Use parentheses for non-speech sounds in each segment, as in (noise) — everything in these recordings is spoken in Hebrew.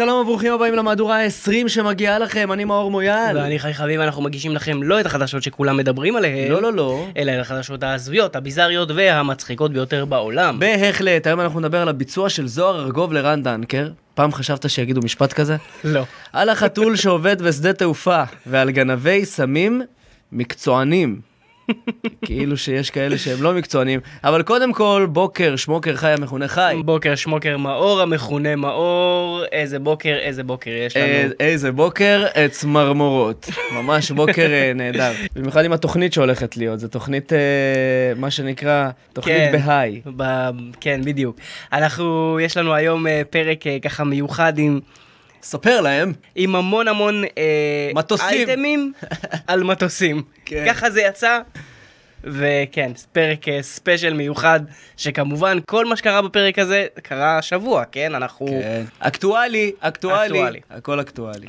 שלום וברוכים הבאים למהדורה ה-20 שמגיעה לכם, אני מאור מויאל. ואני חי חביב, אנחנו מגישים לכם לא את החדשות שכולם מדברים עליהן, לא, לא, לא. אלא את החדשות ההזויות, הביזריות והמצחיקות ביותר בעולם. בהחלט, היום אנחנו נדבר על הביצוע של זוהר ארגוב לרן דנקר. פעם חשבת שיגידו משפט כזה? (laughs) לא. על החתול שעובד בשדה תעופה, ועל גנבי סמים מקצוענים. כאילו שיש כאלה שהם לא מקצוענים, אבל קודם כל, בוקר, שמוקר חי המכונה חי. בוקר שמוקר מאור המכונה מאור, איזה בוקר, איזה בוקר יש לנו. אה, איזה בוקר, צמרמורות. ממש בוקר אה, נהדר. במיוחד עם התוכנית שהולכת להיות, זו תוכנית, אה, מה שנקרא, תוכנית כן. ב high. ב... כן, בדיוק. אנחנו, יש לנו היום אה, פרק אה, ככה מיוחד עם, ספר להם. עם המון המון אה, מטוסים. אייטמים (laughs) על מטוסים. כן. ככה זה יצא. וכן, פרק אה, special מיוחד, שכמובן כל מה שקרה בפרק הזה קרה השבוע, כן? אנחנו... כן. אקטואלי, אקטואלי. אקטואלי. הכל אקטואלי.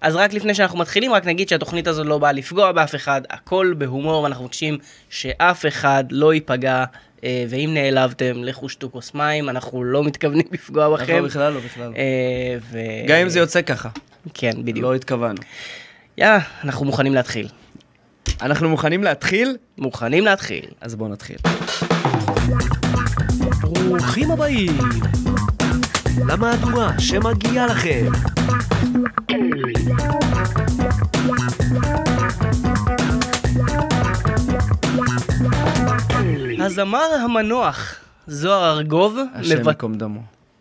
אז רק לפני שאנחנו מתחילים, רק נגיד שהתוכנית הזאת לא באה לפגוע באף אחד, הכל בהומור, ואנחנו מבקשים שאף אחד לא ייפגע, ואם נעלבתם, לכו שתו כוס מים, אנחנו לא מתכוונים (laughs) לפגוע בכם. לא, בכלל לא, בכלל לא. אה, ו... גם אם זה יוצא ככה, כן, בדיוק. לא התכוונו. יאללה, אנחנו מוכנים להתחיל. אנחנו מוכנים להתחיל? מוכנים להתחיל. אז בואו נתחיל. ברוכים הבאים למהדורה שמגיעה לכם. הזמר המנוח, זוהר ארגוב, השם ייקום דמו.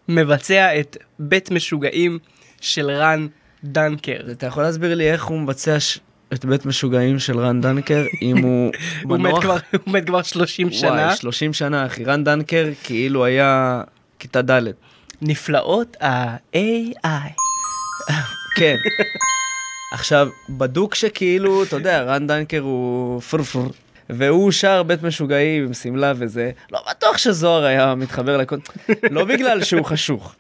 מבצע את בית משוגעים של רן דנקר. אתה יכול להסביר לי איך הוא מבצע ש... את בית משוגעים של רן דנקר, אם הוא (laughs) הוא מת מנוח? כבר- הוא מת כבר 30 שנה. וואי, 30 שנה, אחי. רן דנקר כאילו היה כיתה ד'. נפלאות ה-AI. כן. עכשיו, בדוק שכאילו, אתה יודע, רן דנקר הוא פרפר, והוא שר בית משוגעים עם שמלה וזה, לא בטוח שזוהר היה מתחבר לכל... לא בגלל שהוא חשוך,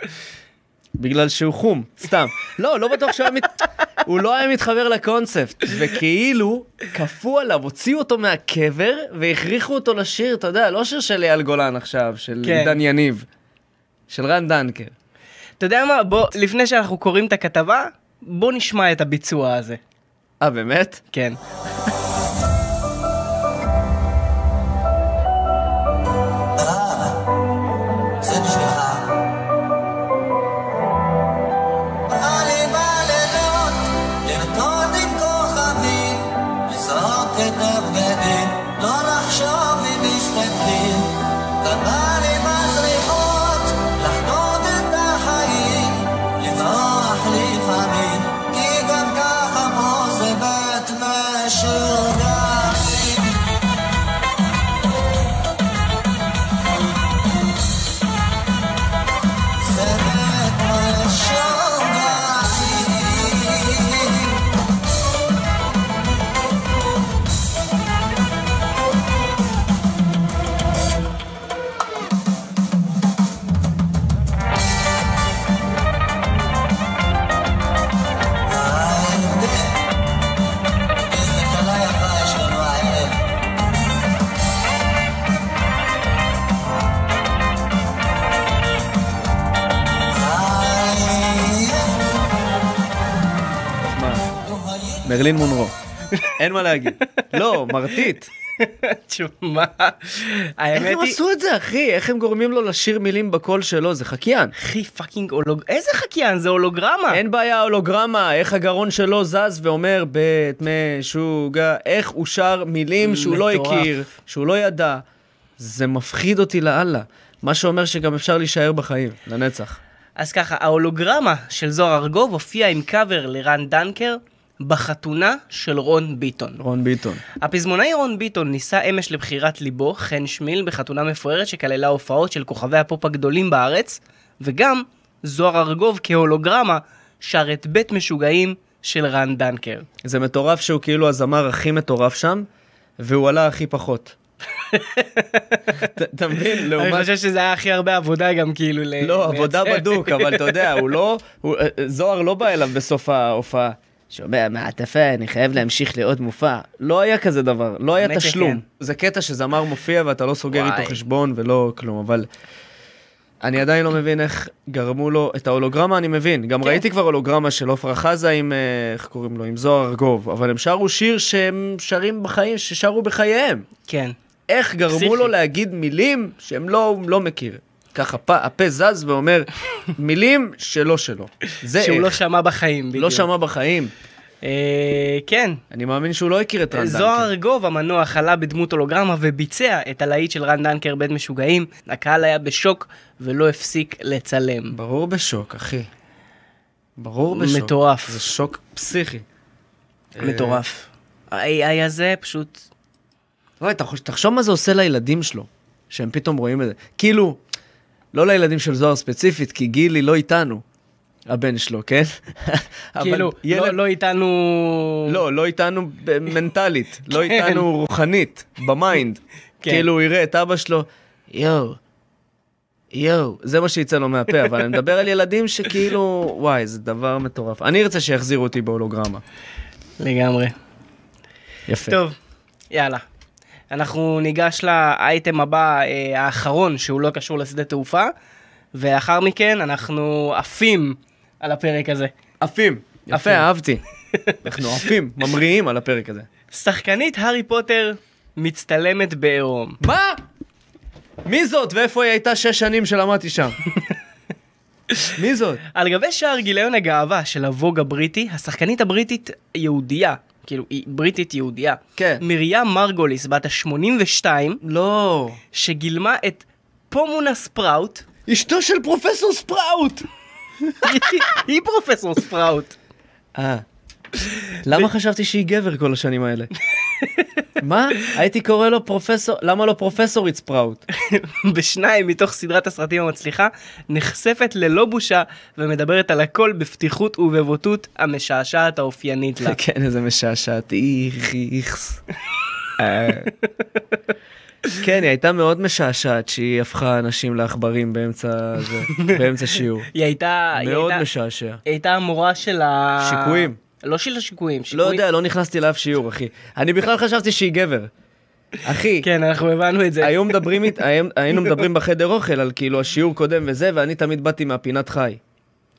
בגלל שהוא חום, סתם. לא, לא בטוח שהוא היה מת... הוא לא היה מתחבר לקונספט, וכאילו, כפו עליו, הוציאו אותו מהקבר והכריחו אותו לשיר, אתה יודע, לא שיר של אייל גולן עכשיו, של כן. עידן יניב, של רן דנקר. אתה יודע מה? בוא, לפני שאנחנו קוראים את הכתבה, בוא נשמע את הביצוע הזה. אה, באמת? כן. מרלין מונרו. אין מה להגיד. לא, מרטיט. תשמע, האמת איך הם היא... עשו את זה, אחי? איך הם גורמים לו לשיר מילים בקול שלו? זה חקיין. הכי fucking הולוג... איזה חקיין? זה הולוגרמה. אין בעיה, הולוגרמה, איך הגרון שלו זז ואומר בית משוגע, איך הוא שר מילים שהוא לא. הכיר, שהוא לא ידע. זה מפחיד אותי לאללה. מה שאומר שגם אפשר להישאר בחיים, לנצח. אז ככה, ההולוגרמה של זוהר ארגוב הופיעה עם קאבר לרן דנקר בחתונה של רון ביטון. רון ביטון. הפזמונאי רון ביטון נישא אמש לבחירת ליבו, חן שמיל, בחתונה מפוארת שכללה הופעות של כוכבי הפופ הגדולים בארץ, וגם זוהר ארגוב כהולוגרמה שר את בית משוגעים של רן דנקר. זה מטורף שהוא כאילו הזמר הכי מטורף שם, והוא עלה הכי פחות. (laughs) אתה- מבין? אני לעומת... חושב שזה היה הכי הרבה עבודה גם כאילו. לא, עבודה. בדוק, אבל אתה יודע, הוא לא... אה, זוהר לא בא אליו בסוף ההופעה. שומע, מעטפה, אני חייב להמשיך לעוד מופע. לא היה כזה דבר, לא היה תשלום. שכן. זה קטע שזמר מופיע ואתה לא סוגר. איתו חשבון ולא כלום, אבל... אני עדיין לא מבין איך גרמו לו, את ההולוגרמה אני מבין, גם כן. ראיתי כבר הולוגרמה של עפרה חזה עם, אה, איך קוראים לו, עם זוהר ארגוב, אבל הם שרו שיר שהם שרים בחיים, ששרו בחייהם. כן. איך גרמו פסיכי. לו להגיד מילים שהם לא, לא מכיר. ככה פ, הפה זז ואומר מילים שלא שלו. זה שהוא איך. לא שמע בחיים, בדיוק. לא שמע בחיים. אה, כן. אני מאמין שהוא לא הכיר את רן דנקר. זוהר ארגוב המנוח עלה בדמות הולוגרמה וביצע את הלהיט של רן דנקר בית משוגעים. הקהל היה בשוק ולא הפסיק לצלם. ברור בשוק, אחי. ברור בשוק. מטורף. זה שוק פסיכי. מטורף. ה-AI הזה פשוט... תחשוב מה זה עושה לילדים שלו, שהם פתאום רואים את זה. כאילו, לא לילדים של זוהר ספציפית, כי גילי לא איתנו, הבן שלו, כן? (laughs) כאילו, ילד- לא- לא איתנו... לא, לא איתנו מנטלית, (laughs) לא כן. איתנו רוחנית, ב mind. (laughs) כן. כאילו, הוא יראה את אבא שלו, יואו, יואו, זה מה שיצא לו מהפה, אבל אני מדבר על ילדים שכאילו, וואי, זה דבר מטורף. אני ארצה שיחזירו אותי בהולוגרמה. לגמרי. יפה. טוב, יאללה. אנחנו ניגש לאייטם הבא, אה, האחרון, שהוא לא קשור לשדה תעופה, ולאחר מכן אנחנו עפים על הפרק הזה. עפים. יפה, עפים. אהבתי. אנחנו עפים, ממריאים על הפרק הזה. שחקנית הארי פוטר מצטלמת בעירום. מה? מי זאת ואיפה היא הייתה שש שנים שלמדתי שם? (laughs) מי זאת? על גבי שער גיליון הגאווה של הווג הבריטי, השחקנית הבריטית יהודייה, כאילו היא בריטית יהודייה, כן. מרים מרגוליס בת ה-82, לא. שגילמה את פומונה ספראוט, אשתו של פרופסור ספראוט! היא- (laughs) היא פרופסור ספראוט. אה. למה חשבתי שהיא גבר כל השנים האלה? (laughs) מה? הייתי קורא לו פרופסור, למה לא פרופסורית ספראוט? בשניים מתוך סדרת הסרטים המצליחה, נחשפת ללא בושה ומדברת על הכל בפתיחות ובבוטות המשעשעת האופיינית לה. כן, איזה משעשעת, איך, איכס. אה. כן, היא הייתה מאוד משעשעת שהיא הפכה אנשים לעכברים באמצע זה, באמצע שיעור. היא הייתה... מאוד משעשע. היא הייתה המורה של ה... שיקויים. לא של השיקויים, לא שיקויים. יודע, לא נכנסתי לאף שיעור, אחי. אני בכלל חשבתי שהיא גבר. אחי, כן, אנחנו הבנו את זה. היו מדברים, היינו מדברים בחדר אוכל על כאילו השיעור קודם וזה, ואני תמיד באתי מהפינת חי.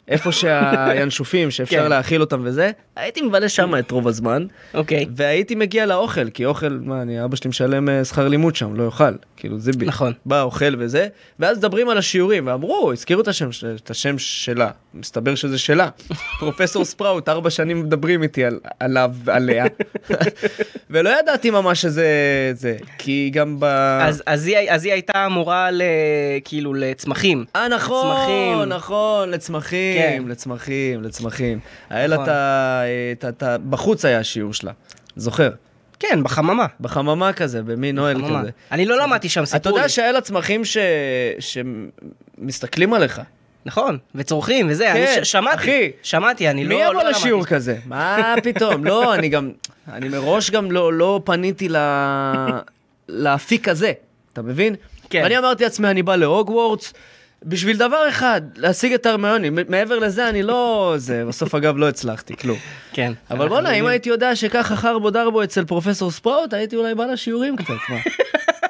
איפה שהינשופים, שאפשר כן. להאכיל אותם וזה, הייתי מבלה שם את רוב הזמן, אוקיי. והייתי מגיע לאוכל, כי אוכל, מה, אני, אבא שלי משלם אה, שכר לימוד שם, לא יאכל, כאילו זיבי. נכון. בא, אוכל וזה, ואז מדברים על השיעורים, ואמרו, הזכירו את השם, את השם שלה, מסתבר שזה שלה. (laughs) פרופסור ספראוט, ארבע שנים מדברים איתי על, עליו, עליה, (laughs) ולא ידעתי ממש שזה זה, כי גם ב... אז, אז, היא, אז היא הייתה מורה ל... כאילו לצמחים. אה, נכון, צמחים. נכון, לצמחים, כן. לצמחים, לצמחים. היה לה נכון. את ה... בחוץ היה השיעור שלה, זוכר? כן, בחממה. בחממה כזה, במין אוהל בחממה. כזה. אני לא למדתי שם, סיפור אתה יודע לי. שהיה לה צמחים ש... שמסתכלים עליך. נכון, וצורכים וזה, כן, אני ש- שמעתי. אחי. שמעתי, אני לא... מי יבוא לא לשיעור למדתי. כזה? מה פתאום? לא, אני גם... אני מראש גם לא, לא פניתי ל... לאפיק הזה, אתה מבין? כן. אני אמרתי לעצמי, אני בא להוגוורטס בשביל דבר אחד, להשיג את הרמיוני. מעבר לזה, אני לא... זה, בסוף אגב לא הצלחתי, כלום. כן. אבל בואנה, אם. הייתי יודע שככה חרבו דרבו אצל פרופסור ספראוט, הייתי אולי בא לשיעורים קצת, מה?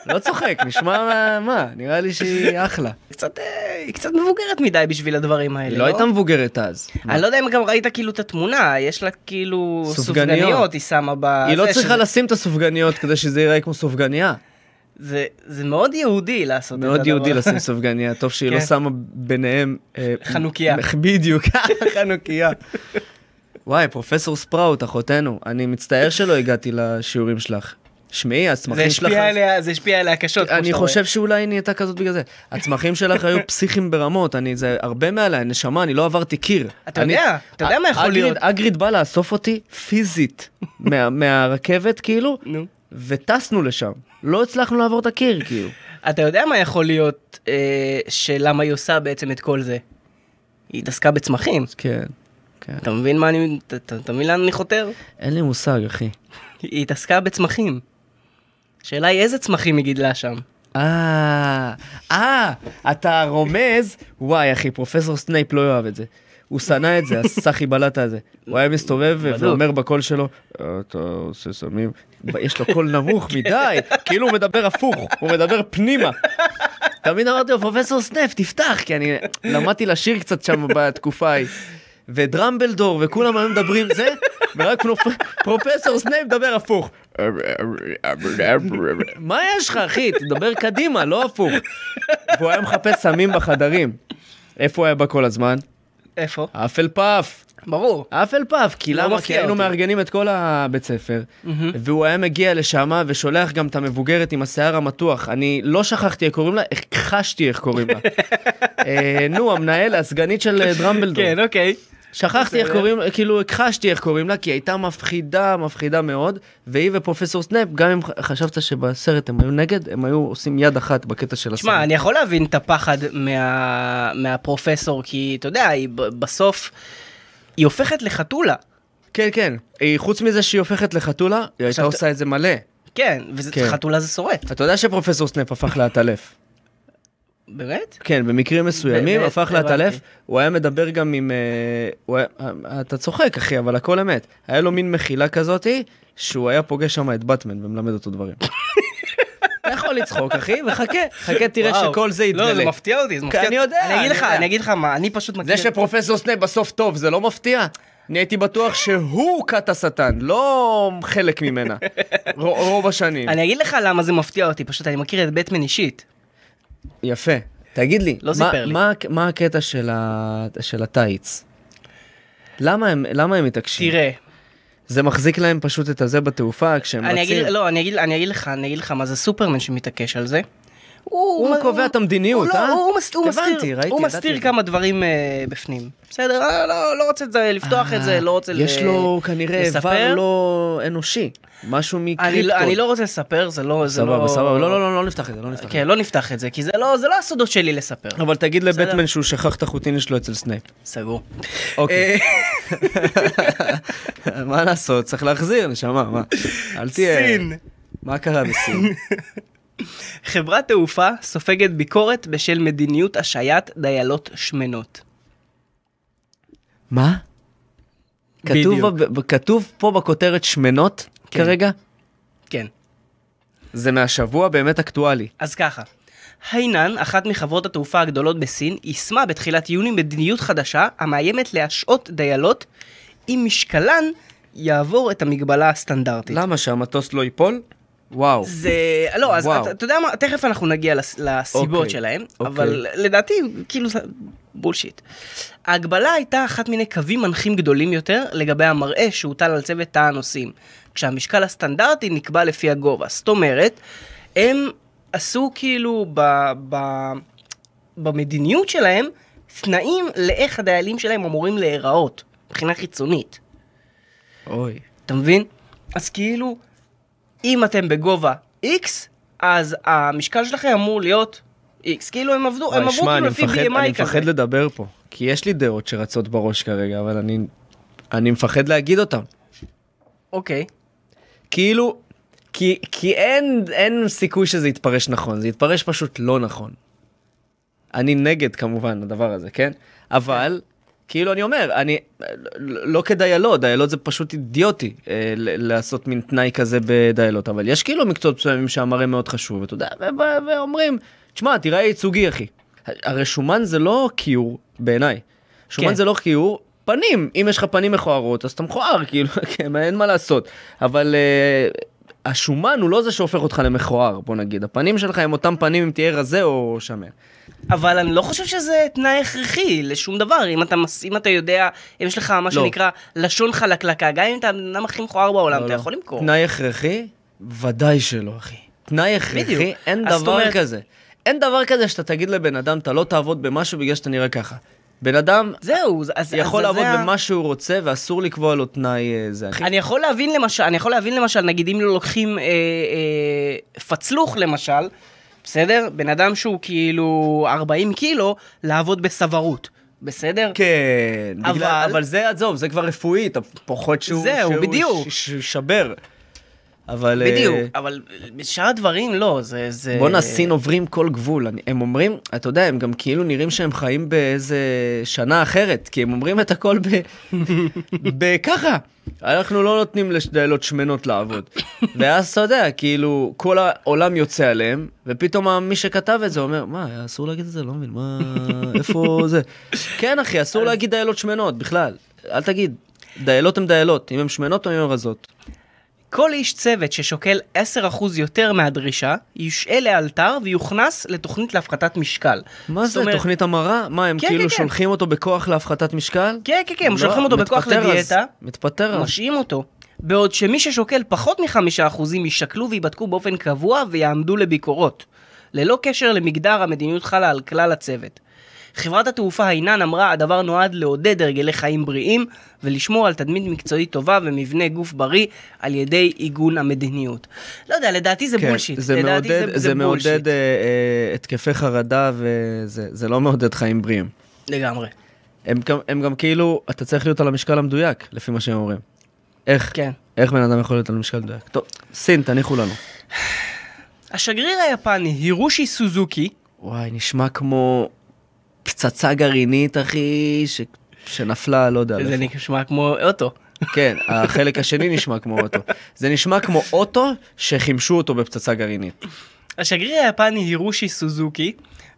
(laughs) לא צוחק, נשמע מה, נראה לי שהיא אחלה. קצת, אה, היא קצת מבוגרת מדי בשביל הדברים האלה, היא לא הייתה מבוגרת אז. אני לא יודע אם גם ראית כאילו את התמונה, יש לה כאילו סופגניות. סופגניות, היא שמה ב... היא לא צריכה שזה- לשים את הסופגניות כדי שזה ייראה כמו סופגניה. זה זה מאוד יהודי לעשות את הדבר. מאוד יהודי לשים סופגניה, טוב שהיא לא כן. שמה ביניהם... אה, חנוכיה. (laughs) בדיוק, (laughs) חנוכיה. וואי, פרופסור ספראוט, אחותנו, אני מצטער שלא הגעתי לשיעורים שלך. שמעי, הצמחים שלך... עליה, זה השפיע עליה קשות. אני חושב שאולי היא נהייתה כזאת בגלל זה. הצמחים שלך היו (laughs) פסיכיים ברמות, אני, זה הרבה מעליי, נשמה, אני לא עברתי קיר. אתה אני- יודע, אתה יודע מה יכול אגריד- להיות. אגריד בא לאסוף אותי פיזית מה- מהרכבת, כאילו, נו. וטסנו לשם. לא הצלחנו לעבור את הקיר, כאילו. (laughs) אתה יודע מה יכול להיות אה, שלמה היא עושה בעצם את כל זה? היא התעסקה בצמחים. כן, כן. אתה מבין מה אני... אתה- אתה אתה מבין לאן אני חותר? אין לי מושג, אחי. (laughs) היא התעסקה בצמחים. השאלה היא איזה צמחים היא גידלה שם. אה, אה, אתה רומז, וואי אחי, פרופסור סנייפ לא יאהב את זה. הוא שנא את זה, הסאחי בלטה הזה. הוא היה מסתובב. ואומר בקול שלו, אתה עושה סמים, יש לו קול נמוך (laughs) מדי, כאילו הוא מדבר הפוך, הוא מדבר פנימה. תמיד אמרתי לו, פרופסור סנייפ, תפתח, כי אני למדתי לשיר קצת שם בתקופה ההיא. ודמבלדור, וכולם היו מדברים זה, ורק פרופ- פרופסור סנייפ מדבר הפוך. מה יש לך, אחי? תדבר קדימה, לא הפוך. והוא היה מחפש סמים בחדרים. איפה הוא היה בה כל הזמן? איפה? הפלפאף. ברור. הפלפאף, כי לא למה? כי היינו. מארגנים את כל הבית ספר, והוא היה מגיע לשם ושולח גם את המבוגרת עם השיער המתוח. אני לא שכחתי איך קוראים לה, הכחשתי איך קוראים לה. (laughs) אה, נו, המנהל, הסגנית של אה, דמבלדור. כן, אוקיי. שכחתי איך. קוראים, כאילו הכחשתי איך קוראים לה, כי היא הייתה מפחידה, מפחידה מאוד, והיא ופרופסור סנייפ, גם אם חשבת שבסרט הם היו נגד, הם היו עושים יד אחת בקטע של הסרט. תשמע, אני יכול להבין את הפחד מה... מהפרופסור, כי אתה יודע, היא בסוף, היא הופכת לחתולה. כן, כן. היא, חוץ מזה שהיא הופכת לחתולה, היא הייתה עושה את זה מלא. כן, כן. וחתולה זה שורט. אתה יודע שפרופסור סנייפ הפך לעטלף. באמת? כן, במקרים מסוימים באמת? הפך. לעטלף, הוא היה מדבר גם עם... אה, היה, אה, אתה צוחק אחי, אבל הכל אמת. היה לו מין מחילה כזאתי, שהוא היה פוגש שם את באטמן ומלמד אותו דברים. (laughs) אתה יכול לצחוק אחי, וחכה, חכה תראה וואו. שכל זה יתגלה. לא, זה מפתיע אותי, זה מפתיע אני. יודע, אני אגיד אני לך, יודע. אני אגיד לך מה, אני פשוט מכיר... זה שפרופסור סנאפ בסוף טוב, זה לא מפתיע? אני הייתי בטוח שהוא כת השטן, לא חלק ממנה. רוב השנים. (laughs) אני אגיד לך למה זה מפתיע אותי, פשוט אני מכיר את בטמן אישית. יפה. תגיד לי, לא מה- לי. מה, מה הקטע של, ה, של הטייץ? למה הם, למה הם מתעקשים? תראה, זה מחזיק להם פשוט את הזה בתעופה כשהם אני רצים. אגיד, לא, אני אגיד, אני אגיד לך, אני אגיד לך מה זה סופרמן שמתעקש על זה. הוא קובע את המדיניות, הוא לא, אה? הוא, מס, הוא הבנתי, ראיתי, הוא מסתיר. כמה דברים אה, בפנים. בסדר, אה, לא, לא רוצה את זה, לפתוח את זה, לא רוצה יש ל- לו כנראה לספר. איבר לא אנושי, משהו אני, מקריפטון. לא- אני לא רוצה לספר, זה לא... סבבה, לא... סבבה, לא, לא, לא, לא נפתח את זה, לא נפתח את זה. כן, לא נפתח את זה, כי זה לא, זה לא הסודות שלי לספר. אבל תגיד. לבטמן שהוא שכח את החוטיני שלו אצל סנייפ. סגור. אוקיי. אה, (laughs) מה לעשות, צריך להחזיר, נשמה, מה? אל תהיה... סין. מה קרה בסין? (laughs) חברת תעופה סופגת ביקורת בשל מדיניות השעיית דיילות שמנות. מה? כתוב, ב- כתוב פה בכותרת שמנות כן. כרגע? כן. זה מהשבוע באמת אקטואלי. אז ככה, היינן, אחת מחברות התעופה הגדולות בסין, יישמה בתחילת יוני מדיניות חדשה המאיימת להשעות דיילות אם משקלן יעבור את המגבלה הסטנדרטית. למה שהמטוס לא ייפול? וואו. זה... לא, אז. אתה, אתה יודע מה, תכף אנחנו נגיע לס, לסיבות אוקיי, שלהם, אוקיי. אבל לדעתי, כאילו זה בולשיט. ההגבלה הייתה אחת מיני קווים מנחים גדולים יותר לגבי המראה שהוטל על צוות תא הנוסעים, כשהמשקל הסטנדרטי נקבע לפי הגובה. זאת אומרת, הם עשו כאילו ב, ב, במדיניות שלהם תנאים לאיך הדיילים שלהם אמורים להיראות, מבחינה חיצונית. אוי. אתה מבין? אז כאילו, אם אתם בגובה X, אז המשקל שלכם אמור להיות X. כאילו הם עבדו, הם עברו כאילו אני לפי BMI אני כזה. מפחד לדבר פה, כי יש לי דעות שרצות בראש כרגע, אבל אני, אני מפחד להגיד אותן. אוקיי. כאילו, כי, כי אין, אין סיכוי שזה יתפרש נכון, זה יתפרש פשוט לא נכון. אני נגד כמובן הדבר הזה, כן? אבל, כאילו אני אומר, אני, לא כדיילות, דיילות זה פשוט אידיוטי אה, ל- לעשות מין תנאי כזה בדיילות, אבל יש כאילו מקצועות מסוימים שהמראה מאוד חשוב, אתה יודע, ואומרים, תשמע, תראה ייצוגי אחי. הרי שומן זה לא כיור, בעיניי. שומן כן. זה לא כיור, פנים, אם יש לך פנים מכוערות אז אתה מכוער, (laughs) כאילו, כן, אין מה לעשות. אבל uh, השומן הוא לא זה שהופך אותך למכוער, בוא נגיד. הפנים שלך הם אותם פנים אם תהיה רזה או שמן. אבל אני לא חושב שזה תנאי הכרחי לשום דבר. אם אתה, מס- אם אתה יודע, אם יש לך מה לא. שנקרא לשון חלקלקה, גם אם אתה הבן אדם הכי מכוער בעולם, לא, אתה לא. יכול למכור. תנאי הכרחי? ודאי שלא, אחי. תנאי הכרחי? בדיוק. אין דבר אומרת- כזה. אין דבר כזה שאתה תגיד לבן אדם, אתה לא תעבוד במשהו בגלל שאתה נראה ככה. בן אדם זהו, אז... אז יכול זה לעבוד ה- במה שהוא רוצה ואסור לקבוע לו תנאי אה, זה. אחי. אני יכול להבין למשל, אני יכול להבין למשל, נגיד אם לוקחים אה, אה, פצלוך למשל, בסדר? בן אדם שהוא כאילו 40 קילו, לעבוד בסברות, בסדר? כן, אבל- בגלל, אבל זה עזוב, זה כבר רפואי, אתה פוחד שהוא, זהו, שהוא בדיוק. ש- ש- שבר. אבל... אה, בדיוק, אבל בשאר הדברים לא, זה... זה... בואנה, סין עוברים כל גבול. אני- הם אומרים, אתה יודע, הם גם כאילו נראים שהם חיים באיזה שנה אחרת, כי הם אומרים את הכל ב... (laughs) בככה. אנחנו לא נותנים לדיילות שמנות לעבוד. ואז אתה יודע, כאילו, כל העולם יוצא עליהם, ופתאום מי שכתב את זה אומר, מה, אסור להגיד את זה? לא מבין, מה... איפה זה? כן, אחי, אסור להגיד דיילות שמנות, בכלל. אל תגיד. דיילות הן דיילות, אם הן שמנות או אם הן רזות. כל איש צוות ששוקל 10% יותר מהדרישה, יושעה לאלתר ויוכנס לתוכנית להפחתת משקל. מה זה, אומרת- תוכנית המרה? מה, הם כן, כאילו כן, כן. שולחים אותו בכוח להפחתת משקל? כן, כן, כן, הם לא, שולחים אותו בכוח מתפטר אז, לדיאטה, מתפטר אז. משעים אותו. בעוד שמי ששוקל פחות מחמישה אחוזים יישקלו וייבדקו באופן קבוע ויעמדו לביקורות. ללא קשר למגדר, המדיניות חלה על כלל הצוות. חברת התעופה היינן אמרה, הדבר נועד לעודד הרגלי חיים בריאים ולשמור על תדמית מקצועית טובה ומבנה גוף בריא על ידי עיגון המדיניות. לא יודע, לדעתי זה כן, בולשיט. זה לדעתי מעודד, זה, זה בולשיט. מעודד אה, אה, התקפי חרדה וזה זה לא מעודד חיים בריאים. לגמרי. הם, הם גם כאילו, אתה צריך להיות על המשקל המדויק, לפי מה שהם אומרים. איך? כן. איך בן אדם יכול להיות על משקל מדויק? טוב, סין, תניחו לנו. (sighs) השגריר היפני הירושי סוזוקי, וואי, נשמע כמו פצצה גרעינית, אחי, ש... שנפלה, לא יודע. זה. נשמע כמו אוטו. כן, החלק השני נשמע כמו אוטו. זה נשמע כמו אוטו שחימשו אותו בפצצה גרעינית. השגריר היפני הירושי סוזוקי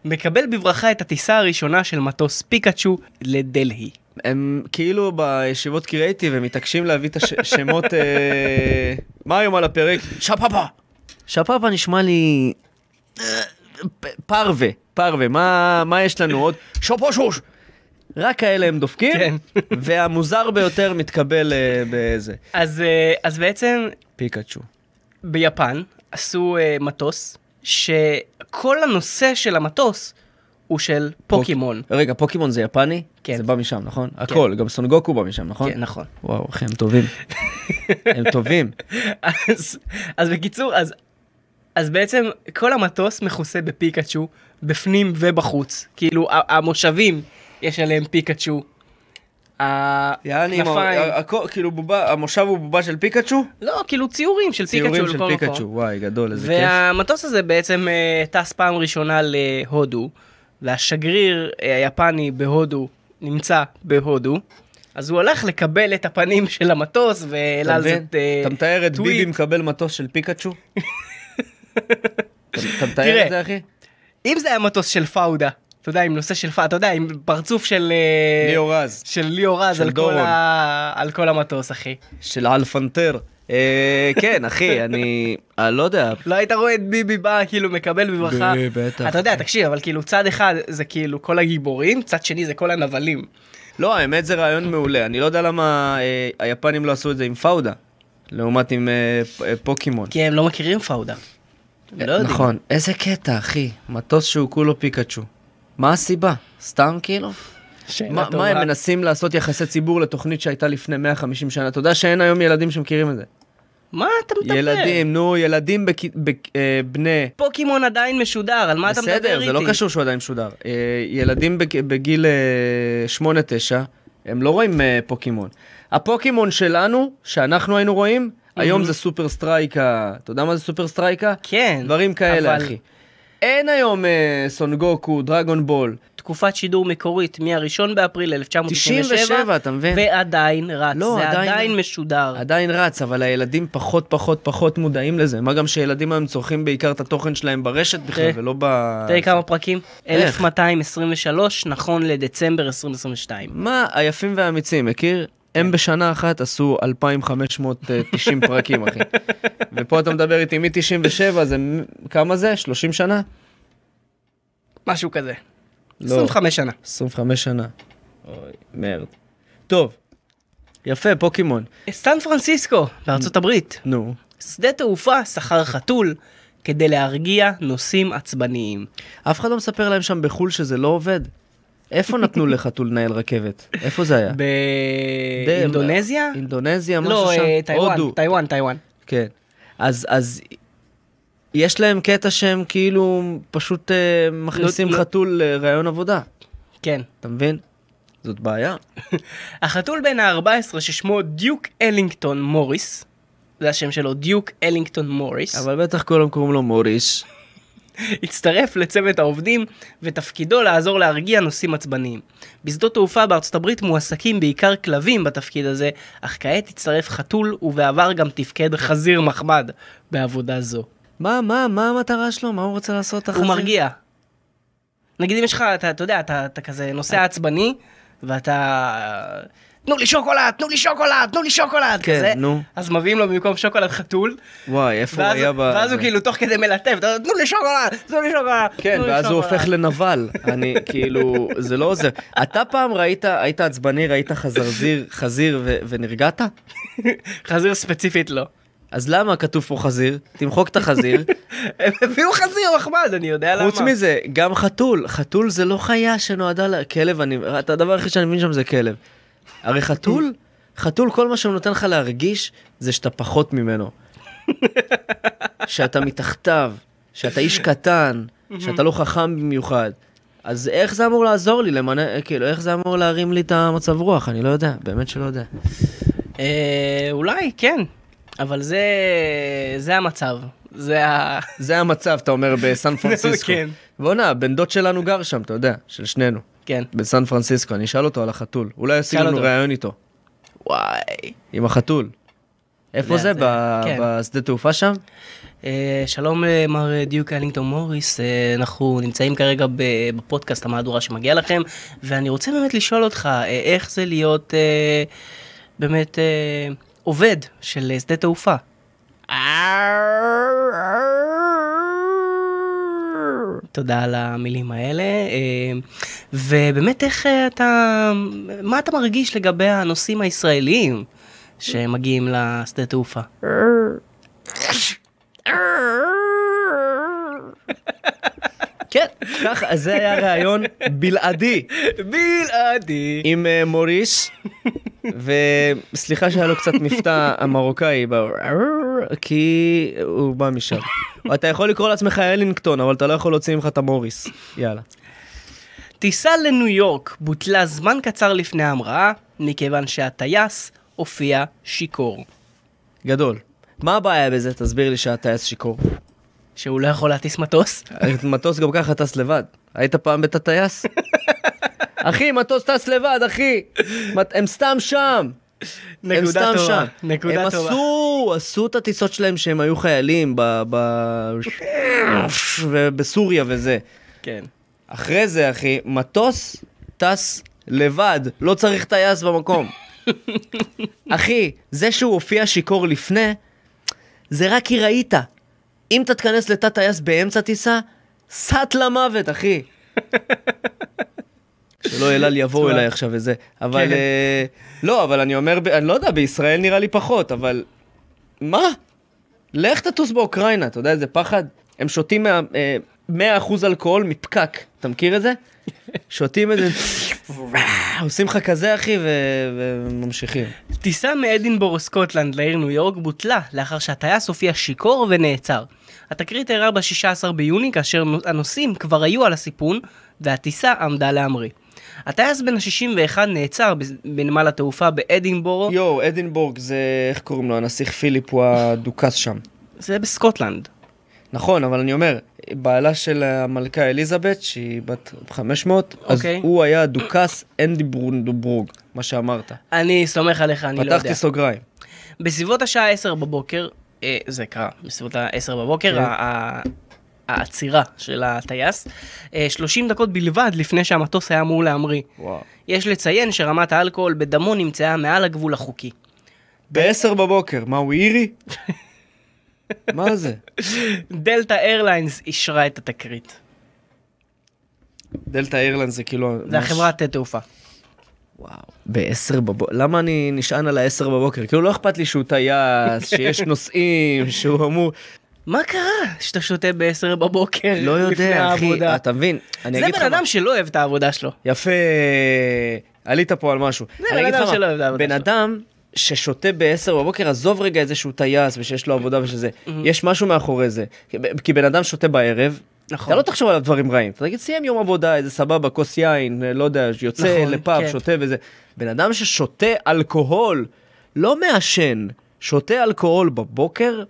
מקבל בברכה את הטיסה הראשונה של מטוס פיקאצ'ו לדלהי. הם כאילו בישיבות קריאייטיב, הם מתעקשים להביא את השמות... אה... מה היום על הפרק? שפאפה! שפאפה נשמע לי... פרווה, פרווה, מה, מה יש לנו עוד? שופושוש! רק כאלה הם דופקים, כן. (laughs) והמוזר ביותר מתקבל אה, באיזה. אז, אה, אז בעצם פיקאצ'ו. ביפן עשו אה, מטוס שכל הנושא של המטוס הוא של פוקימון. רגע, פוקימון זה יפני? כן. זה בא משם, נכון? הכל, גם סונגוקו בא משם, נכון? כן, נכון. וואו, אחי, הם טובים. (laughs) הם טובים. אז, אז בקיצור, אז, אז בעצם כל המטוס מכוסה בפיקאצ'ו, בפנים ובחוץ. כאילו, המושבים, יש עליהם פיקאצ'ו. הכנפיים, כאילו בובה, המושב הוא בובה של פיקאצ'ו? לא, כאילו ציורים של פיקאצ'ו ציורים של פיקאצ'ו. וואי, גדול, איזה כיף. והמטוס הזה בעצם אה, טס פעם ראשונה להודו, והשגריר אה, היפני בהודו נמצא בהודו, אז הוא הלך לקבל את הפנים של המטוס והעלה אתה על זה מבין? את, אה, אתה מתאר את טוויט. ביבי מקבל מטוס של פיקאצ'ו? (laughs) אתה מתאר את זה, אחי? אם זה היה מטוס של פאודה, אתה יודע, עם נושא של פאודה, אתה יודע, עם פרצוף של... אה, ליאור רז. של ליאור רז של על כל, דורון. ה... על כל המטוס, אחי. של אלפנטר. אה, כן, אחי, אני... אני לא יודע. לא היית רואה את ביבי בא, כאילו, מקבל בברכה. בטח, אתה יודע. תקשיב, אבל כאילו, צד אחד זה כאילו כל הגיבורים, צד שני זה כל הנבלים. לא, האמת זה רעיון מעולה. אני לא יודע למה אה, היפנים לא עשו את זה עם פאודה, לעומת עם אה, אה, פוקימון. כי הם לא מכירים פאודה. לא יודעים. נכון, איזה קטע, אחי. מטוס שהוא כולו פיקאצ'ו. מה הסיבה? סתם כאילו? מה. מה הם מנסים לעשות יחסי ציבור לתוכנית שהייתה לפני 150 שנה? אתה יודע שאין היום ילדים שמכירים את זה. מה אתה מדבר? ילדים, נו, ילדים בכ... בק... אה, בני... פוקימון עדיין משודר, על מה אתה מדבר איתי? בסדר, זה לא קשור שהוא עדיין משודר. אה, ילדים בג... בגיל אה, 8-9, הם לא רואים אה, פוקימון. הפוקימון שלנו, שאנחנו היינו רואים, היום זה סופר סטרייקה. אתה יודע מה זה סופר סטרייקה? כן. דברים כאלה, אבל אחי. אין היום אה, סונגוקו, דרגון בול. תקופת שידור מקורית מ-1 באפריל 1997, 97, אתה מבין? ועדיין רץ, לא, זה עדיין- עדיין משודר. עדיין רץ, אבל הילדים פחות פחות פחות מודעים לזה. מה גם שילדים היום צורכים בעיקר את התוכן שלהם ברשת בכלל, תראה, ולא ב... תראה כמה פרקים? איך? 1223, נכון לדצמבר 2022. מה, היפים והאמיצים, מכיר? הם בשנה אחת עשו 2,590 (laughs) פרקים, אחי. ופה אתה מדבר איתי מ-97, זה כמה זה? 30 שנה? משהו כזה. לא. 25 שנה. 25 שנה. אוי, מרד. טוב, יפה, פוקימון. סטן פרנסיסקו, בארצות הברית. נו. שדה תעופה שכר חתול כדי להרגיע נוסעים עצבניים. אף אחד לא מספר להם שם בחו"ל שזה לא עובד. איפה נתנו לחתול לנהל רכבת? איפה זה היה? באינדונזיה? אינדונזיה, משהו לא, שם? אה, טיוואן. טיוואן, טיוואן. כן. אז, אז יש להם קטע שהם כאילו פשוט אה, מכניסים לא- חתול לראיון עבודה. כן. אתה מבין? זאת בעיה. (laughs) החתול בן ה-14 ששמו דיוק אלינגטון מוריס, זה השם שלו, דיוק אלינגטון מוריס, אבל בטח כולם קוראים לו מוריס. הצטרף לצוות העובדים ותפקידו לעזור להרגיע נוסעים עצבניים. בשדות תעופה בארצות הברית מועסקים בעיקר כלבים בתפקיד הזה, אך כעת הצטרף חתול ובעבר גם תפקד חזיר מחמד בעבודה זו. מה, מה, מה המטרה שלו? מה הוא רוצה לעשות? הוא החזיר? מרגיע. נגיד אם יש לך, אתה, אתה יודע, אתה, אתה כזה נוסע עצבני, ואתה... תנו לי שוקולד, תנו לי שוקולד, תנו לי שוקולד, כן, כזה. נו. אז מביאים לו במקום שוקולד חתול, וואי, איפה הוא היה ב... ואז הוא זה? כאילו תוך כדי מלטף, תנו לי שוקולד, תנו לי שוקולד. כן, ואז הוא שוקולד." הופך לנבל. (laughs) אני, כאילו, זה לא עוזר. אתה פעם ראית, היית עצבני, ראית חזרזיר, (laughs) חזיר ו- ונרגעת? חזיר ספציפית לא. אז למה כתוב פה חזיר? תמחוק את החזיר. (laughs) הם הביאו חזיר מחמד, אני יודע למה. חוץ מזה, גם חתול. חתול זה לא חיה שנועדה ל... כלב, אני... את הדבר היחיד שאני מבין שם זה כלב. הרי חתול, חתול, כל מה שהוא נותן לך להרגיש, זה שאתה פחות ממנו. שאתה מתחתיו, שאתה איש קטן, שאתה לא חכם במיוחד. אז איך זה אמור לעזור לי למנה, כאילו, איך זה אמור להרים לי את המצב רוח? אני לא יודע, באמת שלא יודע. אה, אולי, כן. אבל זה... זה המצב. זה ה... זה המצב, אתה אומר, בסן (laughs) פרנסיסקו. כן. בואנה, בן דוד שלנו גר שם, אתה יודע, של שנינו. כן. בסן פרנסיסקו, אני אשאל אותו על החתול. אולי ישיג לנו. ראיון איתו. וואי. עם החתול. איפה זה- כן. בשדה תעופה שם? אה, שלום אה, מר אה, דיוק אלינגטון מוריס, אנחנו נמצאים כרגע ב- בפודקאסט המהדורה שמגיע לכם, ואני רוצה באמת לשאול אותך, איך זה להיות באמת עובד של שדה תעופה? תודה על המילים האלה, אה, ובאמת איך אה, אתה, מה אתה מרגיש לגבי הנוסעים הישראלים שמגיעים לשדה תעופה? כן, ככה, זה היה ראיון בלעדי בלעדי. עם אה, מוריס, וסליחה שהיה לו קצת מבטא המרוקאי, כי הוא בא משם. אתה יכול לקרוא לעצמך אלינגטון, אבל אתה לא יכול להוציא ממך את המוריס. יאללה. טיסה לניו יורק בוטלה זמן קצר לפני ההמראה, מכיוון שהטייס הופיע שיכור. גדול. מה הבעיה בזה? תסביר לי שהטייס שיכור. שהוא לא יכול להטיס מטוס? (laughs) מטוס גם ככה טס לבד. היית פעם בתא טייס? (laughs) אחי, מטוס טס לבד, אחי. הם סתם שם. הם נקודה סתם טובה, שם. נקודה הם טובה. עשו, עשו את הטיסות שלהם שהם היו חיילים ב... ב... ובסוריה וזה. כן. אחרי זה, אחי, מטוס טס לבד, לא צריך טייס במקום. (laughs) אחי, זה שהוא הופיע שיכור לפני, זה רק כי ראית. אם אתה תיכנס לתא טייס באמצע טיסה, סט למוות, אחי. (laughs) שלא אלעל יבואו. אליי עכשיו וזה. אבל, כן. אה, לא, אבל אני אומר, אני לא יודע, בישראל נראה לי פחות, אבל... מה? לך תטוס באוקראינה, אתה יודע איזה פחד? הם שותים מה- אה, 100% אלכוהול מפקק, אתה מכיר את זה? (laughs) שותים את זה, עושים לך כזה אחי וממשיכים. טיסה מאדינבורו סקוטלנד לעיר ניו יורק בוטלה לאחר שהטייס הופיע שיכור ונעצר. התקרית אירעה ב-16 ביוני כאשר הנוסעים כבר היו על הסיפון והטיסה עמדה להמריא. הטייס בן ה-61 נעצר בנמל התעופה באדינבורו, יואו, אדינבורג זה, איך קוראים לו? הנסיך פיליפ הוא הדוכס שם. זה בסקוטלנד. נכון, אבל אני אומר, בעלה של המלכה אליזבת, שהיא בת 500, אז אוקיי. הוא היה הדוכס אנדיברונדבורג, מה שאמרת. אני סומך עליך, אני לא יודע. פתחתי סוגריים. בסביבות השעה 10 בבוקר, אה, זה קרה, בסביבות ה-10 בבוקר, כן. העצירה של הטייס, אה, 30 דקות בלבד לפני שהמטוס היה אמור להמריא. וואו. יש לציין שרמת האלכוהול בדמו נמצאה מעל הגבול החוקי. ב-10 בבוקר, מה הוא אירי? (laughs) מה זה? דלתא איירליינס אישרה את התקרית. דלתא איירלנד זה כאילו... זה החברת תעופה. וואו. ב-10 בבוקר, למה אני נשען על ה-10 בבוקר? כאילו לא אכפת לי שהוא טייס, (laughs) שיש נוסעים, שהוא אמור... מה קרה שאתה שותה ב-10 בבוקר לא לפני יודע, אחי, העבודה? אתה מבין? אני זה אגיד לך בן מה. אדם שלא אוהב את העבודה שלו. יפה, עלית פה על משהו. זה בן אדם שלא אוהב את העבודה בן שלו. אדם ששותה ב-10 בבוקר, עזוב רגע את זה שהוא טייס ושיש לו עבודה ושזה, יש משהו מאחורי זה. כי בן אדם שותה בערב, נכון. אתה לא תחשוב על דברים רעים, אתה תגיד סיים יום עבודה, איזה סבבה, כוס יין, לא יודע, יוצא נכון, לפאב, כן. שותה וזה. בן אדם ששותה אלכוהול, לא מעשן, שותה אלכוהול בבוקר,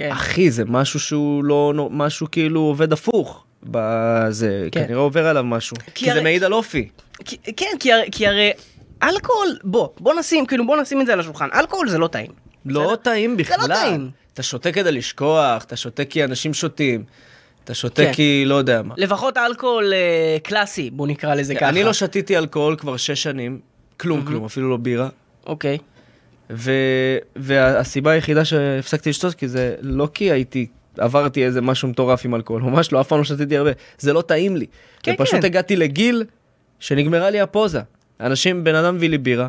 כן. אחי, זה משהו שהוא לא, משהו כאילו עובד הפוך. בזה, כן. כנראה עובר עליו משהו. כי כי זה הרי- מעיד על אופי. כי- כן, כי הרי- כי הרי אלכוהול, בוא, בוא נשים, כאילו בוא נשים את זה על השולחן, אלכוהול זה לא טעים. לא בסדר? טעים בכלל. לא טעים. אתה שותה כדי לשכוח, אתה שותה כי אנשים שותים. אתה שותה כן. כי לא יודע מה. לפחות אלכוהול אה, קלאסי, בוא נקרא לזה ככה. אני לא שתיתי אלכוהול כבר שש שנים, כלום כלום, אפילו לא בירה. אוקיי. ו... והסיבה היחידה שהפסקתי לשתות כי זה לא כי הייתי עברתי איזה משהו מטורף עם אלכוהול ממש לא אף פעם לא שתיתי הרבה זה לא טעים לי. כן, ופשוט כן. הגעתי לגיל שנגמרה לי הפוזה. אנשים בן אדם מביא לי בירה.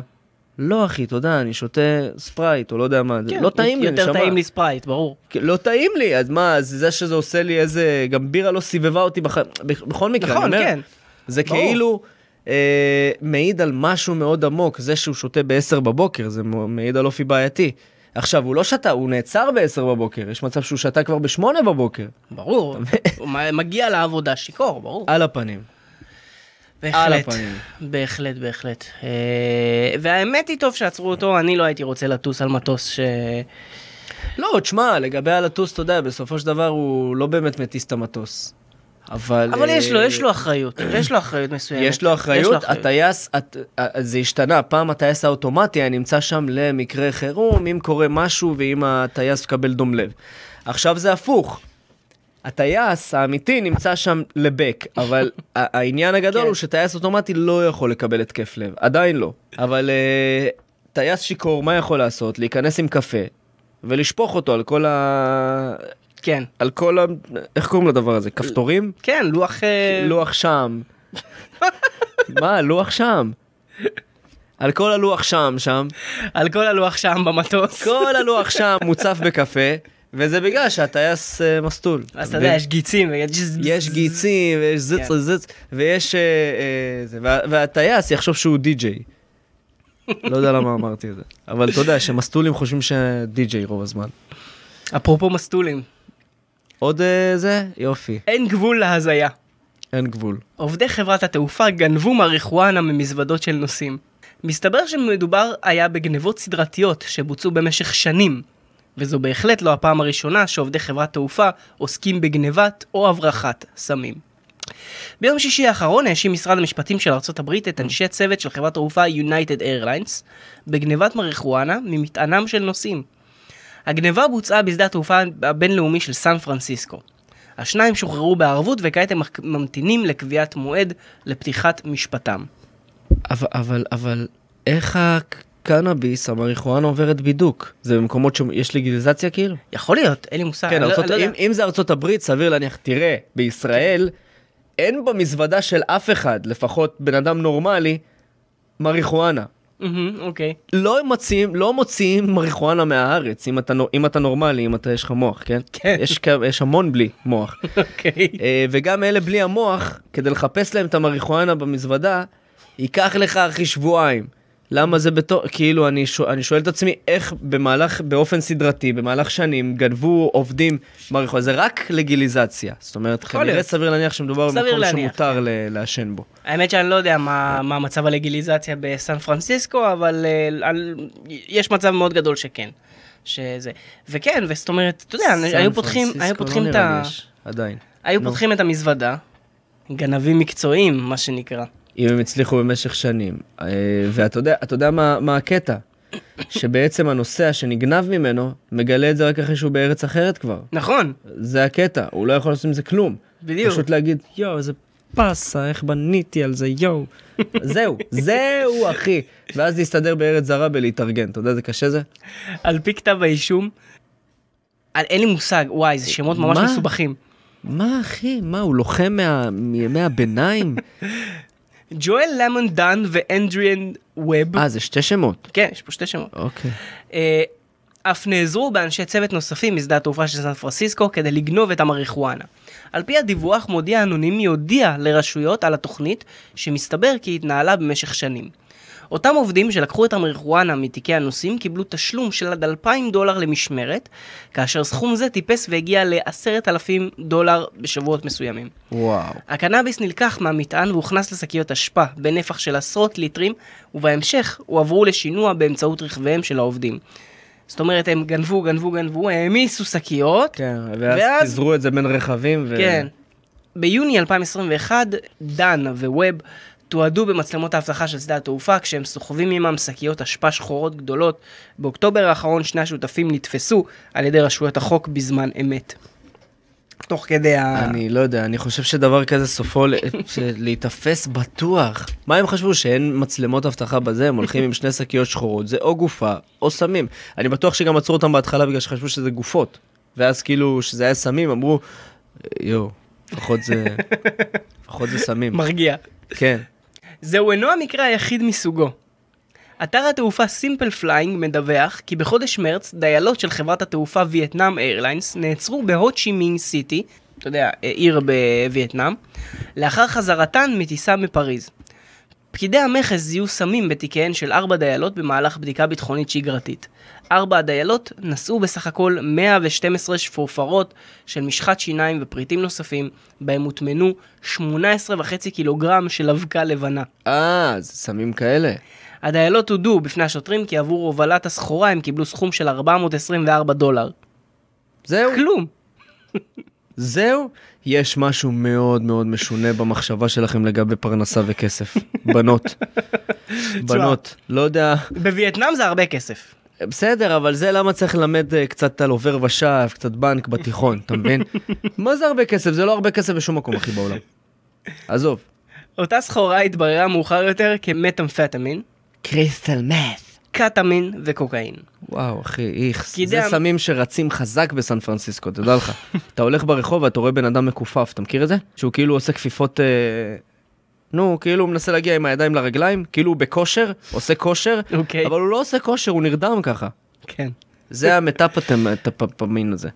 לא אחי יודע אני שותה ספרייט או לא יודע מה כן, לא טעים לי יותר. טעים לי ספרייט, ברור. לא טעים לי אז מה אז זה שזה עושה לי איזה גם בירה לא סיבבה אותי בח... בכל מקרה אני נכון, אומר, כן. זה ברור. כאילו אה, מעיד על משהו מאוד עמוק זה שהוא שותה ב-10 בבוקר זה מעיד על אופי בעייתי. עכשיו הוא לא שתה הוא נעצר ב-10 בבוקר יש מצב שהוא שתה כבר ב-8 בבוקר ברור. (laughs) הוא מגיע לעבודה שיכור, ברור. על הפנים. בהחלט. בהחלט, בהחלט. אה, והאמת היא טוב שעצרו אותו, אני לא הייתי רוצה לטוס על מטוס ש... לא תשמע לגבי הלטוס אתה יודע בסופו של דבר הוא לא באמת מטיס את המטוס. אבל אבל יש לו, אה, יש לו אחריות. (clears throat) יש לו אחריות מסוימת. יש לו אחריות, הטייס, הט- זה השתנה, פעם הטייס האוטומטי היה נמצא שם למקרה חירום, אם קורה משהו ואם הטייס מקבל דום לב. עכשיו זה הפוך. הטייס האמיתי נמצא שם לבק, אבל (laughs) העניין הגדול כן. הוא שטייס אוטומטי לא יכול לקבל התקף לב, עדיין לא. אבל אה, טייס שיכור, מה יכול לעשות? להיכנס עם קפה ולשפוך אותו על כל ה... כן. על כל ה... איך קוראים לדבר הזה? כפתורים? כן, לוח... אה, לוח שם. (laughs) מה, לוח שם. על כל הלוח שם, שם. על כל הלוח שם במטוס. כל הלוח (laughs) שם מוצף בקפה, וזה בגלל שהטייס אה, מסטול. אז אתה יודע, יש גיצים. יש גיצים, ויש זץ כן. זץ, ויש... אה, והטייס יחשוב שהוא די-ג'יי. לא יודע למה אמרתי את זה. אבל אתה יודע שמסטולים חושבים שדי-ג'יי רוב הזמן. אפרופו מסטולים, עוד אה, זה? יופי. אין גבול להזיה. אין גבול. עובדי חברת התעופה גנבו מריחואנה ממזוודות של נוסעים. מסתבר שמדובר היה בגנבות סדרתיות שבוצעו במשך שנים, וזו בהחלט לא הפעם הראשונה שעובדי חברת תעופה עוסקים בגנבת או הברחת סמים. ביום שישי האחרון האשים משרד המשפטים של ארה"ב את אנשי צוות של חברת תעופה United Airlines בגנבת מריחואנה ממטענם של נוסעים. הגניבה בוצעה בשדה התעופה הבינלאומי של סן פרנסיסקו. השניים שוחררו בערבות וכעת הם ממתינים לקביעת מועד לפתיחת משפטם. אבל, אבל, אבל, איך הקנאביס, המריחואנה עוברת בידוק? זה במקומות שיש לגיליזציה כאילו? יכול להיות, אין לי מושג. כן, לא- ארצות, לא אם, יודע. אם זה ארצות הברית, סביר להניח, תראה, בישראל אין במזוודה של אף אחד, לפחות בן אדם נורמלי, מריחואנה. אוקיי. לא מוציאים, לא מוציאים מריחואנה מהארץ, אם אתה, אם אתה נורמלי, אם אתה יש לך מוח, כן? כן. יש, יש המון בלי מוח. (laughs) אוקיי. וגם אלה בלי המוח, כדי לחפש להם את המריחואנה במזוודה, ייקח לך אחי שבועיים. למה זה בתור, כאילו אני, שואל, אני שואל את עצמי איך במהלך, באופן סדרתי, במהלך שנים, גנבו עובדים מריחואנה, זה רק לגיליזציה. זאת אומרת, כנראה. סביר להניח שמדובר במקום להניח, שמותר ל- לעשן בו. האמת שאני לא יודע מה, מה מצב הלגיליזציה בסן פרנסיסקו, אבל uh, על, יש מצב מאוד גדול שכן. שזה. וכן, וזאת אומרת, אתה יודע, היו פותחים, היו פרנסיסקו, פותחים לא את ה... עדיין. היו נו. פותחים את המזוודה, גנבים מקצועיים, מה שנקרא. אם הם הצליחו במשך שנים. אה, ואתה יודע, יודע מה, מה הקטע? שבעצם הנוסע שנגנב ממנו, מגלה את זה רק אחרי שהוא בארץ אחרת כבר. נכון, זה הקטע, הוא לא יכול לעשות עם זה כלום. בדיוק. פשוט להגיד, יואו, איזה פאסה, איך בניתי על זה, יואו. (laughs) זהו, זהו, אחי. ואז להסתדר בארץ זרה בלהתארגן, אתה יודע איזה קשה זה? על פי כתב האישום, על- אין לי מושג, וואי, זה שמות ממש מה? מסובכים. מה, אחי? מה, הוא לוחם מה- מימי הביניים? (laughs) ג'ואל למון דן ואנדריאן ווב, אה, זה שתי שמות. כן, יש פה שתי שמות, אוקיי. אה, אף נעזרו באנשי צוות נוספים משדה התעופה של סן פרנסיסקו כדי לגנוב את המריחואנה. על פי הדיווח, מודיע אנונימי הודיע לרשויות על התוכנית, שמסתבר כי התנהלה במשך שנים. אותם עובדים שלקחו את המריחואנה מתיקי הנוסעים קיבלו תשלום של עד 2,000 דולר למשמרת, כאשר סכום זה טיפס והגיע ל-10,000 דולר בשבועות מסוימים. וואו. הקנאביס נלקח מהמטען והוכנס לשקיות אשפה בנפח של עשרות ליטרים, ובהמשך הועברו לשינוע באמצעות רכביהם של העובדים. זאת אומרת, הם גנבו, גנבו, גנבו, העמיסו שקיות. כן, ואז ואז- פיזרו את זה בין רכבים. ו... כן. ביוני 2021, דן וווב תועדו במצלמות האבטחה של שדה התעופה כשהם סוחבים עמם שקיות אשפה שחורות גדולות. באוקטובר האחרון שני השותפים נתפסו על ידי רשויות החוק בזמן אמת. תוך כדי ה... אני לא יודע, אני חושב שדבר כזה סופו (laughs) להיתפס בטוח. מה הם חשבו, שאין מצלמות אבטחה בזה? הם הולכים עם שני שקיות שחורות, זה או גופה או סמים. אני בטוח שגם עצרו אותם בהתחלה בגלל שחשבו שזה גופות. ואז כאילו, שזה היה סמים, אמרו, יואו, לפחות זה... (laughs) לפחות זה סמים. מרגיע. כן. זהו אינו המקרה היחיד מסוגו. אתר התעופה Simple Flying מדווח כי בחודש מרץ דיילות של חברת התעופה Vietnam Airlines נעצרו בהוצ'י מינג סיטי, אתה יודע, עיר בווייטנאם, לאחר חזרתן מטיסה מפריז. פקידי המכס זיהו סמים בתיקיהן של ארבע דיילות במהלך בדיקה ביטחונית שגרתית. ארבע הדיילות נשאו בסך הכל 112 שפורפרות של משחת שיניים ופריטים נוספים, בהם הוטמנו 18.5 קילוגרם של אבקה לבנה. אה, זה סמים כאלה. הדיילות הודו בפני השוטרים כי עבור הובלת הסחורה הם קיבלו סכום של 424 דולר. זהו, כלום. זהו. יש משהו מאוד מאוד משונה במחשבה שלכם לגבי פרנסה וכסף. בנות. (laughs) בנות. לא יודע. בווייטנאם זה הרבה כסף. בסדר, אבל זה למה צריך ללמד אה, קצת על עובר ושב, קצת בנק בתיכון, אתה מבין? (laughs) מה זה הרבה כסף? זה לא הרבה כסף בשום מקום, אחי, בעולם. עזוב. אותה סחורה התבררה מאוחר יותר כמטאמפטמין, קריסטל מת. קטמין וקוקאין. וואו, אחי, איכס. זה דם- סמים שרצים חזק בסן פרנסיסקו, תדע לך. אתה הולך ברחוב ואתה רואה בן אדם מכופף, אתה מכיר את זה? שהוא כאילו עושה כפיפות... אה, נו, כאילו הוא מנסה להגיע עם הידיים לרגליים, כאילו הוא בכושר, עושה כושר, אוקיי. אבל הוא לא עושה כושר, הוא נרדם ככה. כן. זה המטאפטמין הזה.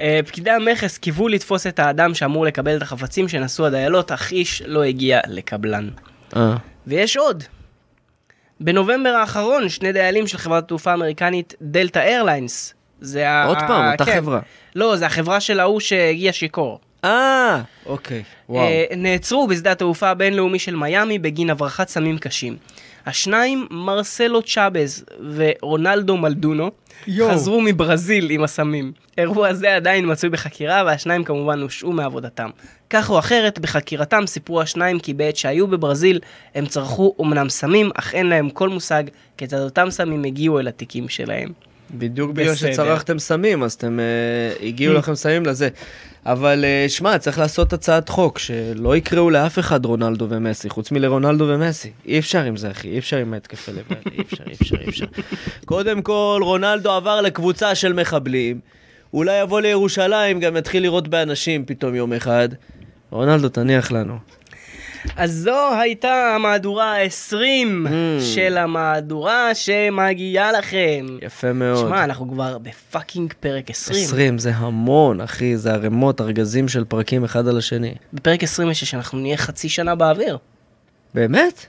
אה, פקידי המכס קיוו לתפוס את האדם שאמור לקבל את החפצים שנשאו הדיילות, אך איש לא הגיע לקבלן. אה. ויש עוד. בנובמבר האחרון, שני דיילים של חברת התעופה האמריקנית דלתא איירליינס. זה ה... עוד פעם, אותה כן. חברה. לא, זה החברה של ההוא שהגיע שיכור. אה, אוקיי, וואו. אה, נעצרו בשדה התעופה הבינלאומי של מיאמי בגין הברחת סמים קשים. השניים, מרסלו צ'אבז ורונלדו מלדונו, יואו. חזרו מברזיל עם הסמים. אירוע זה עדיין מצוי בחקירה, והשניים כמובן הושעו מעבודתם. כך או אחרת, בחקירתם סיפרו השניים כי בעת שהיו בברזיל, הם צרכו אומנם סמים, אך אין להם כל מושג כיצד אותם סמים הגיעו אל התיקים שלהם. בדיוק בגלל. שצרכתם סמים, אז אתם, אה, הגיעו לכם סמים לזה. אבל אה, שמע, צריך לעשות הצעת חוק שלא יקראו לאף אחד רונלדו ומסי, חוץ מלרונלדו ומסי. אי אפשר עם זה, אחי, אי אפשר עם ההתקפי לב אי אפשר, אי אפשר, אי אפשר. קודם כל, רונלדו עבר לקבוצה של מחבלים. אולי יבוא לירושלים, גם יתחיל לירות באנשים פתאום יום אחד. רונלדו, תניח לנו. אז זו הייתה המהדורה ה-20 Mm. של המהדורה שמגיעה לכם. יפה מאוד. שמע, אנחנו כבר בפאקינג פרק 20. 20 זה המון, אחי, זה ערימות, ארגזים של פרקים אחד על השני. בפרק 26 אנחנו נהיה חצי שנה באוויר. באמת?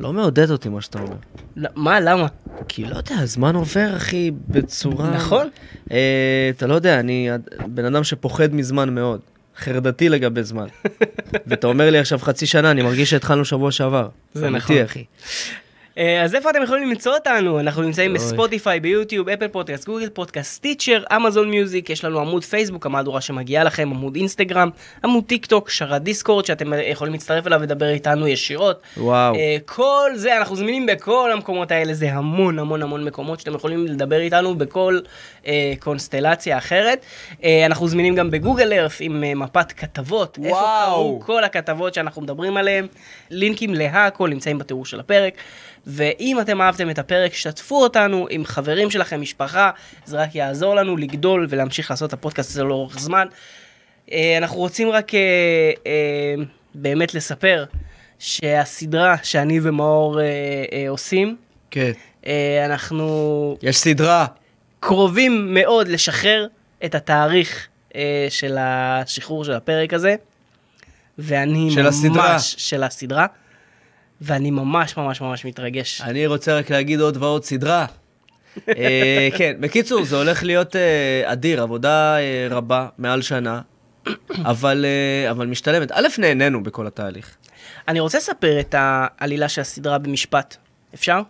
לא מעודד אותי מה שאתה אומר. לא, מה, למה? כי לא יודע, הזמן עובר, אחי, בצורה... נכון. אה, אתה לא יודע, אני בן אדם שפוחד מזמן מאוד. חרדתי לגבי זמן. (laughs) ואתה אומר לי עכשיו חצי שנה, אני מרגיש שהתחלנו שבוע שעבר. זה אמיתי, נכון. אחי. אה, אז איפה אתם יכולים למצוא אותנו? אנחנו נמצאים. בספוטיפיי, ביוטיוב, אפל פודקאסט, גוגל פודקאסט, טיצ'ר, אמזון מיוזיק, יש לנו עמוד פייסבוק, המהדורה שמגיעה לכם, עמוד אינסטגרם, עמוד טיק טוק, שרת דיסקורד, שאתם אה, יכולים להצטרף אליו ולדבר איתנו ישירות. וואו. אה, כל זה, אנחנו זמינים בכל המקומות האלה, זה המון המון המון מקומות שאתם יכולים לדבר איתנו בכל אה, קונסטלציה אחרת. אה, אנחנו זמינים גם בגוגל ארף עם אה, מפת כתבות. איפה וואו. קרו כל הכתבות שאנחנו מדברים עליהן. לינקים להכל נמצאים בתיאור של הפרק. ואם אתם אהבתם את הפרק, שתפו אותנו עם חברים שלכם, משפחה, זה רק יעזור לנו לגדול ולהמשיך לעשות את הפודקאסט הזה לאורך זמן. אה, אנחנו רוצים רק אה, אה, באמת לספר שהסדרה שאני ומאור עושים, כן. אנחנו יש סדרה. קרובים מאוד לשחרר את התאריך אה, של השחרור של הפרק הזה. ואני של ממש... הסדרה. של הסדרה. ואני ממש ממש ממש מתרגש. אני רוצה רק להגיד עוד ועוד סדרה. אה, כן, בקיצור, זה הולך להיות אה, אדיר, עבודה אה, רבה, מעל שנה, אבל, אבל משתלמת. א', נהנינו בכל התהליך. אני רוצה לספר את העלילה של הסדרה במשפט. אפשר?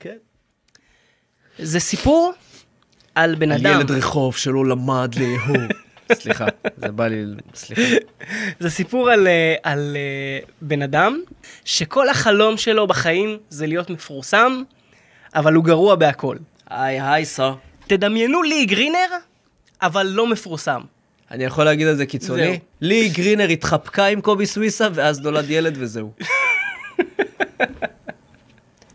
כן. זה סיפור על בן על אדם. ילד רחוב שלא למד לאהוב. סליחה, זה בא לי... סליחה. זה סיפור על, אה, על אה, בן אדם שכל החלום שלו בחיים זה להיות מפורסם, אבל הוא גרוע בהכל. היי, היי, סר. תדמיינו לי גרינר, אבל לא מפורסם. אני יכול להגיד על זה קיצוני? זהו. לי גרינר התחבקה עם קובי סוויסה, ואז נולד ילד וזהו. (laughs)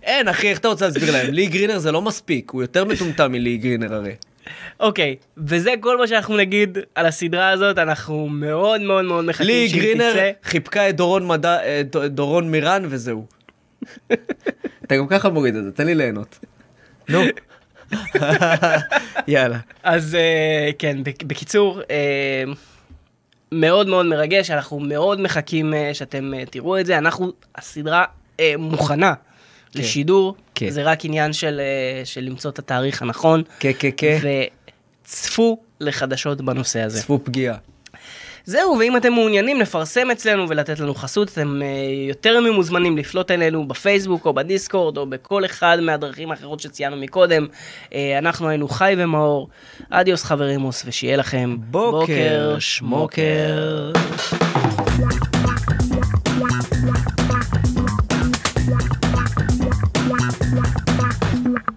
אין, אחי, איך אתה רוצה להסביר להם? לי גרינר זה לא מספיק, הוא יותר מטומטם מלי גרינר הרי. אוקיי, וזה כל מה שאנחנו נגיד על הסדרה הזאת, אנחנו מאוד מאוד מאוד מחכים לי שהיא גרינר תצא. חיבקה את דורון מדע, אה, ד- דורון מירן וזהו. אתה גם ככה מוריד את זה, תן לי ליהנות. נו. (laughs) יאללה. אז אה, כן, בק- בקיצור, אה, מאוד מאוד מרגש, אנחנו מאוד מחכים אה, שאתם אה, תראו את זה. אנחנו, הסדרה אה, מוכנה לשידור, כן. זה רק עניין של, אה, של למצוא את התאריך הנכון, כן, כן, כן. וצפו לחדשות בנושא הזה. צפו פגיעה. זהו, ואם אתם מעוניינים לפרסם אצלנו ולתת לנו חסות, אתם אה, יותר ממוזמנים לפלוט אלינו בפייסבוק או בדיסקורד או בכל אחד מהדרכים האחרות שציינו מקודם. אה, אנחנו היינו חי ומאור, אדיוס חברימוס, ושיהיה לכם בוקר שמוקר. שמוקר.